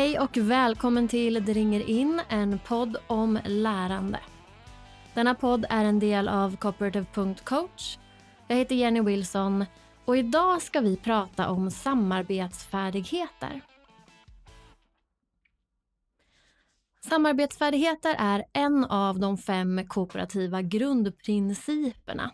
Hej och välkommen till Det ringer in, en podd om lärande. Denna podd är en del av Cooperative.coach. Jag heter Jenny Wilson och idag ska vi prata om samarbetsfärdigheter. Samarbetsfärdigheter är en av de fem kooperativa grundprinciperna.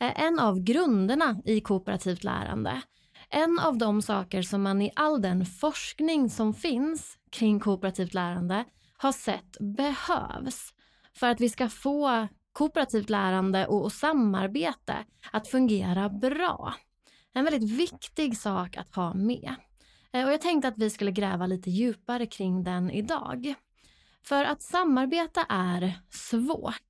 Eh, en av grunderna i kooperativt lärande. En av de saker som man i all den forskning som finns kring kooperativt lärande har sett behövs för att vi ska få kooperativt lärande och samarbete att fungera bra. En väldigt viktig sak att ha med. Eh, och jag tänkte att vi skulle gräva lite djupare kring den idag. För att samarbeta är svårt.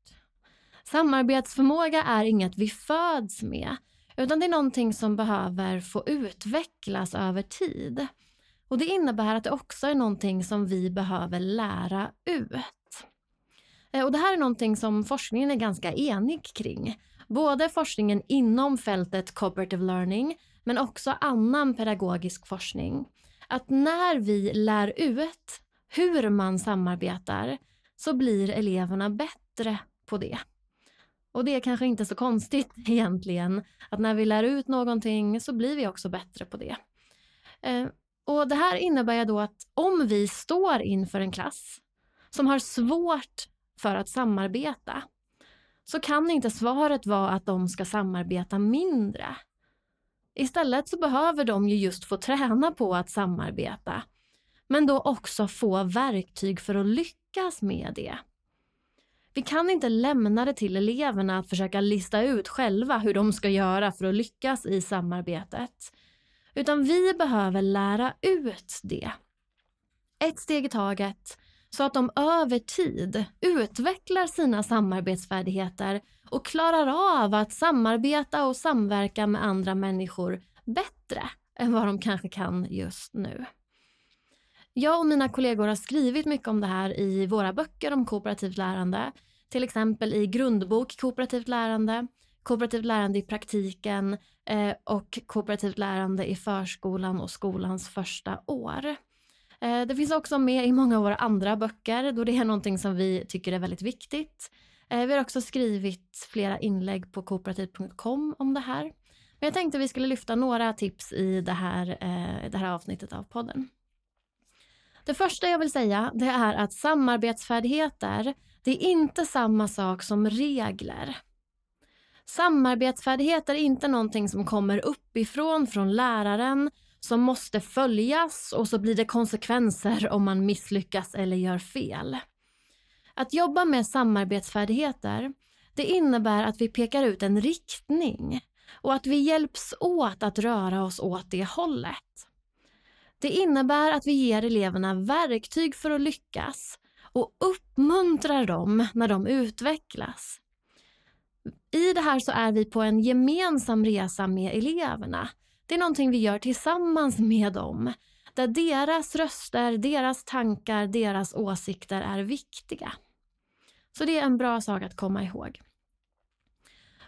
Samarbetsförmåga är inget vi föds med, utan det är någonting som behöver få utvecklas över tid. Och Det innebär att det också är någonting som vi behöver lära ut. Eh, och Det här är någonting som forskningen är ganska enig kring. Både forskningen inom fältet cooperative learning, men också annan pedagogisk forskning. Att när vi lär ut hur man samarbetar så blir eleverna bättre på det. Och det är kanske inte så konstigt egentligen att när vi lär ut någonting så blir vi också bättre på det. Eh, och Det här innebär då att om vi står inför en klass som har svårt för att samarbeta så kan inte svaret vara att de ska samarbeta mindre. Istället så behöver de ju just få träna på att samarbeta men då också få verktyg för att lyckas med det. Vi kan inte lämna det till eleverna att försöka lista ut själva hur de ska göra för att lyckas i samarbetet. Utan vi behöver lära ut det. Ett steg i taget så att de över tid utvecklar sina samarbetsfärdigheter och klarar av att samarbeta och samverka med andra människor bättre än vad de kanske kan just nu. Jag och mina kollegor har skrivit mycket om det här i våra böcker om kooperativt lärande. Till exempel i grundbok kooperativt lärande, kooperativt lärande i praktiken eh, och kooperativt lärande i förskolan och skolans första år. Eh, det finns också med i många av våra andra böcker då det är någonting som vi tycker är väldigt viktigt. Eh, vi har också skrivit flera inlägg på kooperativ.com om det här. Men jag tänkte vi skulle lyfta några tips i det här, det här avsnittet av podden. Det första jag vill säga det är att samarbetsfärdigheter det är inte samma sak som regler. Samarbetsfärdigheter är inte någonting som kommer uppifrån från läraren som måste följas och så blir det konsekvenser om man misslyckas eller gör fel. Att jobba med samarbetsfärdigheter det innebär att vi pekar ut en riktning och att vi hjälps åt att röra oss åt det hållet. Det innebär att vi ger eleverna verktyg för att lyckas och uppmuntrar dem när de utvecklas. I det här så är vi på en gemensam resa med eleverna. Det är någonting vi gör tillsammans med dem. Där deras röster, deras tankar, deras åsikter är viktiga. Så det är en bra sak att komma ihåg.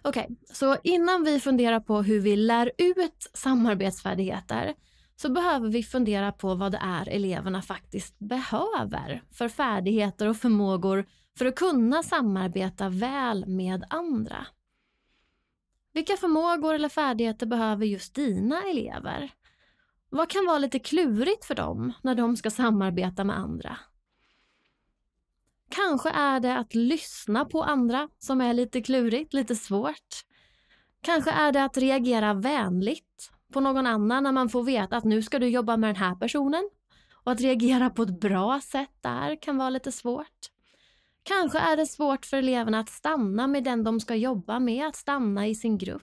Okej, okay, så innan vi funderar på hur vi lär ut samarbetsfärdigheter så behöver vi fundera på vad det är eleverna faktiskt behöver för färdigheter och förmågor för att kunna samarbeta väl med andra. Vilka förmågor eller färdigheter behöver just dina elever? Vad kan vara lite klurigt för dem när de ska samarbeta med andra? Kanske är det att lyssna på andra som är lite klurigt, lite svårt. Kanske är det att reagera vänligt på någon annan när man får veta att nu ska du jobba med den här personen. Och att reagera på ett bra sätt där kan vara lite svårt. Kanske är det svårt för eleverna att stanna med den de ska jobba med, att stanna i sin grupp.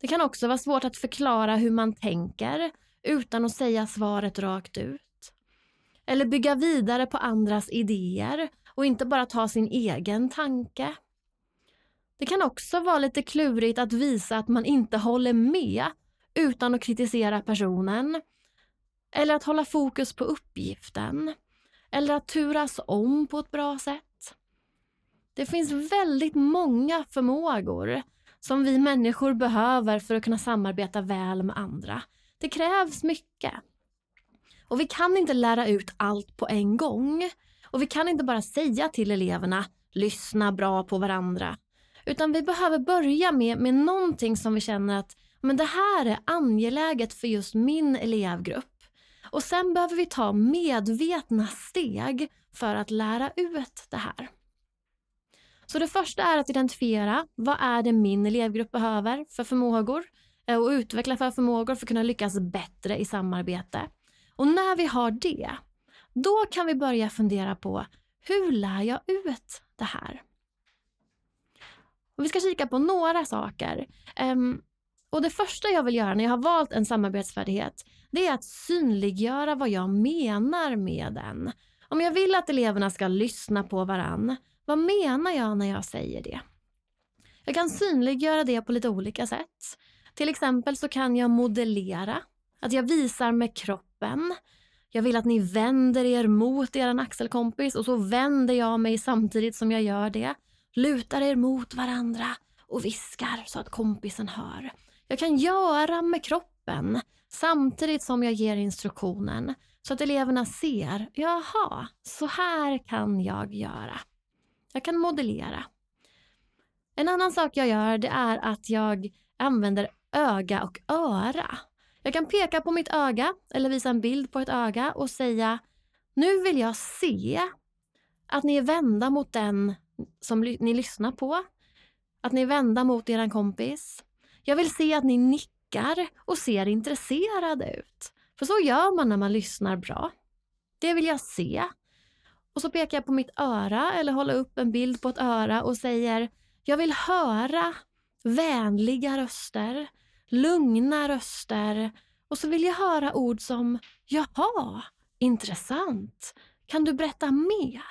Det kan också vara svårt att förklara hur man tänker utan att säga svaret rakt ut. Eller bygga vidare på andras idéer och inte bara ta sin egen tanke. Det kan också vara lite klurigt att visa att man inte håller med utan att kritisera personen. Eller att hålla fokus på uppgiften. Eller att turas om på ett bra sätt. Det finns väldigt många förmågor som vi människor behöver för att kunna samarbeta väl med andra. Det krävs mycket. Och vi kan inte lära ut allt på en gång. Och vi kan inte bara säga till eleverna, lyssna bra på varandra. Utan vi behöver börja med, med någonting som vi känner att men det här är angeläget för just min elevgrupp. Och sen behöver vi ta medvetna steg för att lära ut det här. Så det första är att identifiera vad är det min elevgrupp behöver för förmågor eh, och utveckla för förmågor för att kunna lyckas bättre i samarbete. Och när vi har det, då kan vi börja fundera på hur lär jag ut det här? Och vi ska kika på några saker. Um, och Det första jag vill göra när jag har valt en samarbetsfärdighet det är att synliggöra vad jag menar med den. Om jag vill att eleverna ska lyssna på varann, vad menar jag när jag säger det? Jag kan synliggöra det på lite olika sätt. Till exempel så kan jag modellera, att jag visar med kroppen. Jag vill att ni vänder er mot er axelkompis och så vänder jag mig samtidigt som jag gör det. Lutar er mot varandra och viskar så att kompisen hör. Jag kan göra med kroppen samtidigt som jag ger instruktionen så att eleverna ser, jaha, så här kan jag göra. Jag kan modellera. En annan sak jag gör det är att jag använder öga och öra. Jag kan peka på mitt öga eller visa en bild på ett öga och säga nu vill jag se att ni är vända mot den som ni lyssnar på. Att ni är vända mot er kompis. Jag vill se att ni nickar och ser intresserade ut. För så gör man när man lyssnar bra. Det vill jag se. Och så pekar jag på mitt öra eller håller upp en bild på ett öra och säger jag vill höra vänliga röster, lugna röster och så vill jag höra ord som jaha, intressant, kan du berätta mer?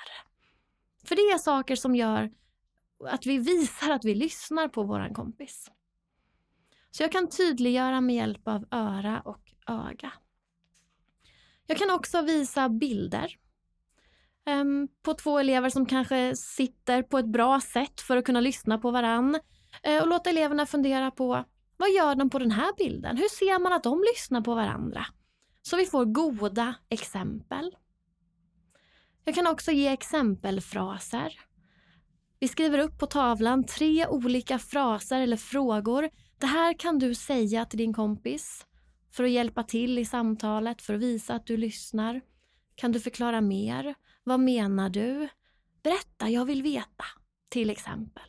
För det är saker som gör att vi visar att vi lyssnar på våran kompis. Så jag kan tydliggöra med hjälp av öra och öga. Jag kan också visa bilder um, på två elever som kanske sitter på ett bra sätt för att kunna lyssna på varann uh, och låta eleverna fundera på vad gör de på den här bilden? Hur ser man att de lyssnar på varandra? Så vi får goda exempel. Jag kan också ge exempelfraser. Vi skriver upp på tavlan tre olika fraser eller frågor. Det här kan du säga till din kompis för att hjälpa till i samtalet, för att visa att du lyssnar. Kan du förklara mer? Vad menar du? Berätta, jag vill veta. Till exempel.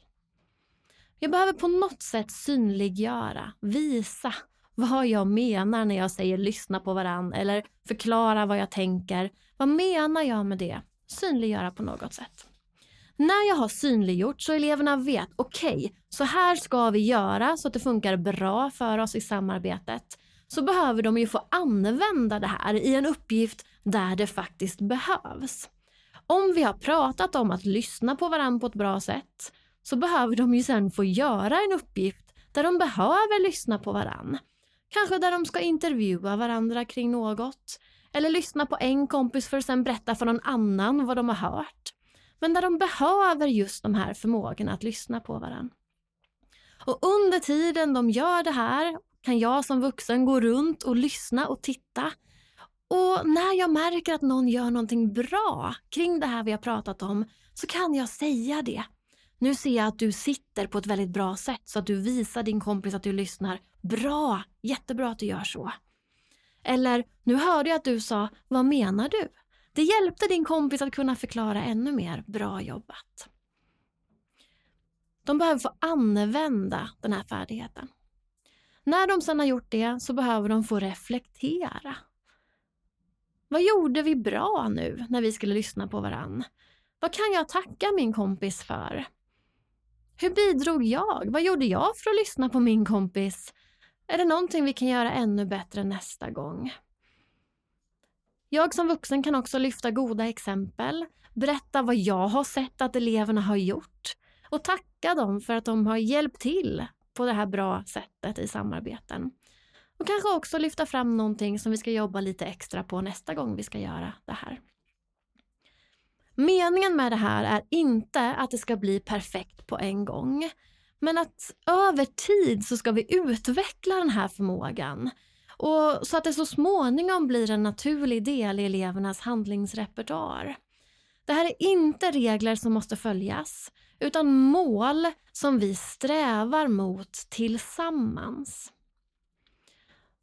Jag behöver på något sätt synliggöra, visa vad jag menar när jag säger lyssna på varann eller förklara vad jag tänker. Vad menar jag med det? Synliggöra på något sätt. När jag har synliggjort så eleverna vet, okej, okay, så här ska vi göra så att det funkar bra för oss i samarbetet. Så behöver de ju få använda det här i en uppgift där det faktiskt behövs. Om vi har pratat om att lyssna på varandra på ett bra sätt så behöver de ju sen få göra en uppgift där de behöver lyssna på varandra. Kanske där de ska intervjua varandra kring något. Eller lyssna på en kompis för att sen berätta för någon annan vad de har hört. Men där de behöver just de här förmågorna att lyssna på varandra. Och under tiden de gör det här kan jag som vuxen gå runt och lyssna och titta. Och när jag märker att någon gör någonting bra kring det här vi har pratat om så kan jag säga det. Nu ser jag att du sitter på ett väldigt bra sätt så att du visar din kompis att du lyssnar. Bra! Jättebra att du gör så. Eller, nu hörde jag att du sa, vad menar du? Det hjälpte din kompis att kunna förklara ännu mer. Bra jobbat. De behöver få använda den här färdigheten. När de sedan har gjort det så behöver de få reflektera. Vad gjorde vi bra nu när vi skulle lyssna på varann? Vad kan jag tacka min kompis för? Hur bidrog jag? Vad gjorde jag för att lyssna på min kompis? Är det någonting vi kan göra ännu bättre nästa gång? Jag som vuxen kan också lyfta goda exempel, berätta vad jag har sett att eleverna har gjort och tacka dem för att de har hjälpt till på det här bra sättet i samarbeten. Och kanske också lyfta fram någonting som vi ska jobba lite extra på nästa gång vi ska göra det här. Meningen med det här är inte att det ska bli perfekt på en gång. Men att över tid så ska vi utveckla den här förmågan och så att det så småningom blir en naturlig del i elevernas handlingsrepertoar. Det här är inte regler som måste följas utan mål som vi strävar mot tillsammans.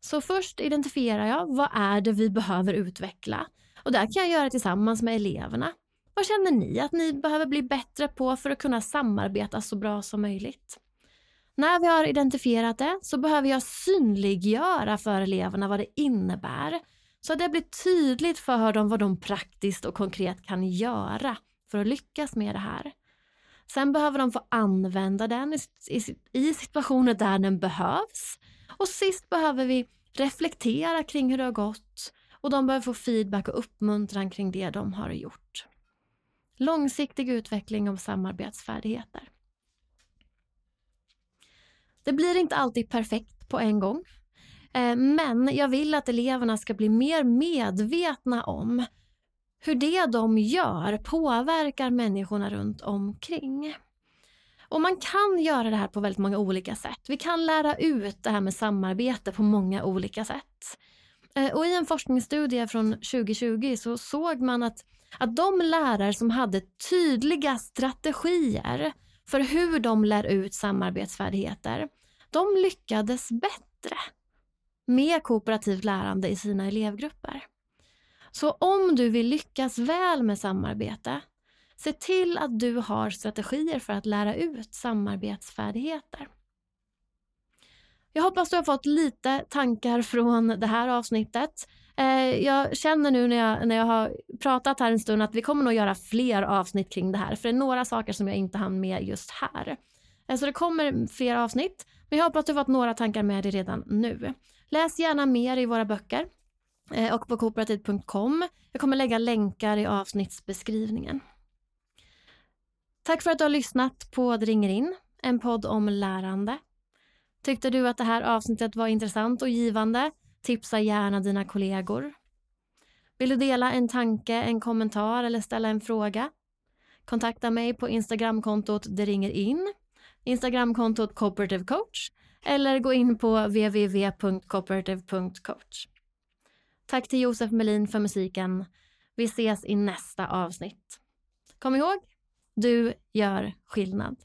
Så först identifierar jag vad är det vi behöver utveckla och det kan jag göra tillsammans med eleverna. Vad känner ni att ni behöver bli bättre på för att kunna samarbeta så bra som möjligt? När vi har identifierat det så behöver jag synliggöra för eleverna vad det innebär så att det blir tydligt för dem vad de praktiskt och konkret kan göra för att lyckas med det här. Sen behöver de få använda den i situationer där den behövs. Och sist behöver vi reflektera kring hur det har gått och de behöver få feedback och uppmuntran kring det de har gjort. Långsiktig utveckling av samarbetsfärdigheter. Det blir inte alltid perfekt på en gång. Eh, men jag vill att eleverna ska bli mer medvetna om hur det de gör påverkar människorna runt omkring. Och man kan göra det här på väldigt många olika sätt. Vi kan lära ut det här med samarbete på många olika sätt. Eh, och I en forskningsstudie från 2020 så såg man att, att de lärare som hade tydliga strategier för hur de lär ut samarbetsfärdigheter, de lyckades bättre med kooperativt lärande i sina elevgrupper. Så om du vill lyckas väl med samarbete, se till att du har strategier för att lära ut samarbetsfärdigheter. Jag hoppas du har fått lite tankar från det här avsnittet. Eh, jag känner nu när jag, när jag har pratat här en stund att vi kommer nog göra fler avsnitt kring det här, för det är några saker som jag inte hann med just här. Så det kommer fler avsnitt, men jag hoppas du har fått några tankar med dig redan nu. Läs gärna mer i våra böcker eh, och på kooperativ.com. Jag kommer lägga länkar i avsnittsbeskrivningen. Tack för att du har lyssnat på Det ringer in, en podd om lärande. Tyckte du att det här avsnittet var intressant och givande? Tipsa gärna dina kollegor. Vill du dela en tanke, en kommentar eller ställa en fråga? Kontakta mig på Instagramkontot Det ringer in, Instagramkontot Cooperative Coach eller gå in på www.cooperative.coach. Tack till Josef Melin för musiken. Vi ses i nästa avsnitt. Kom ihåg, du gör skillnad.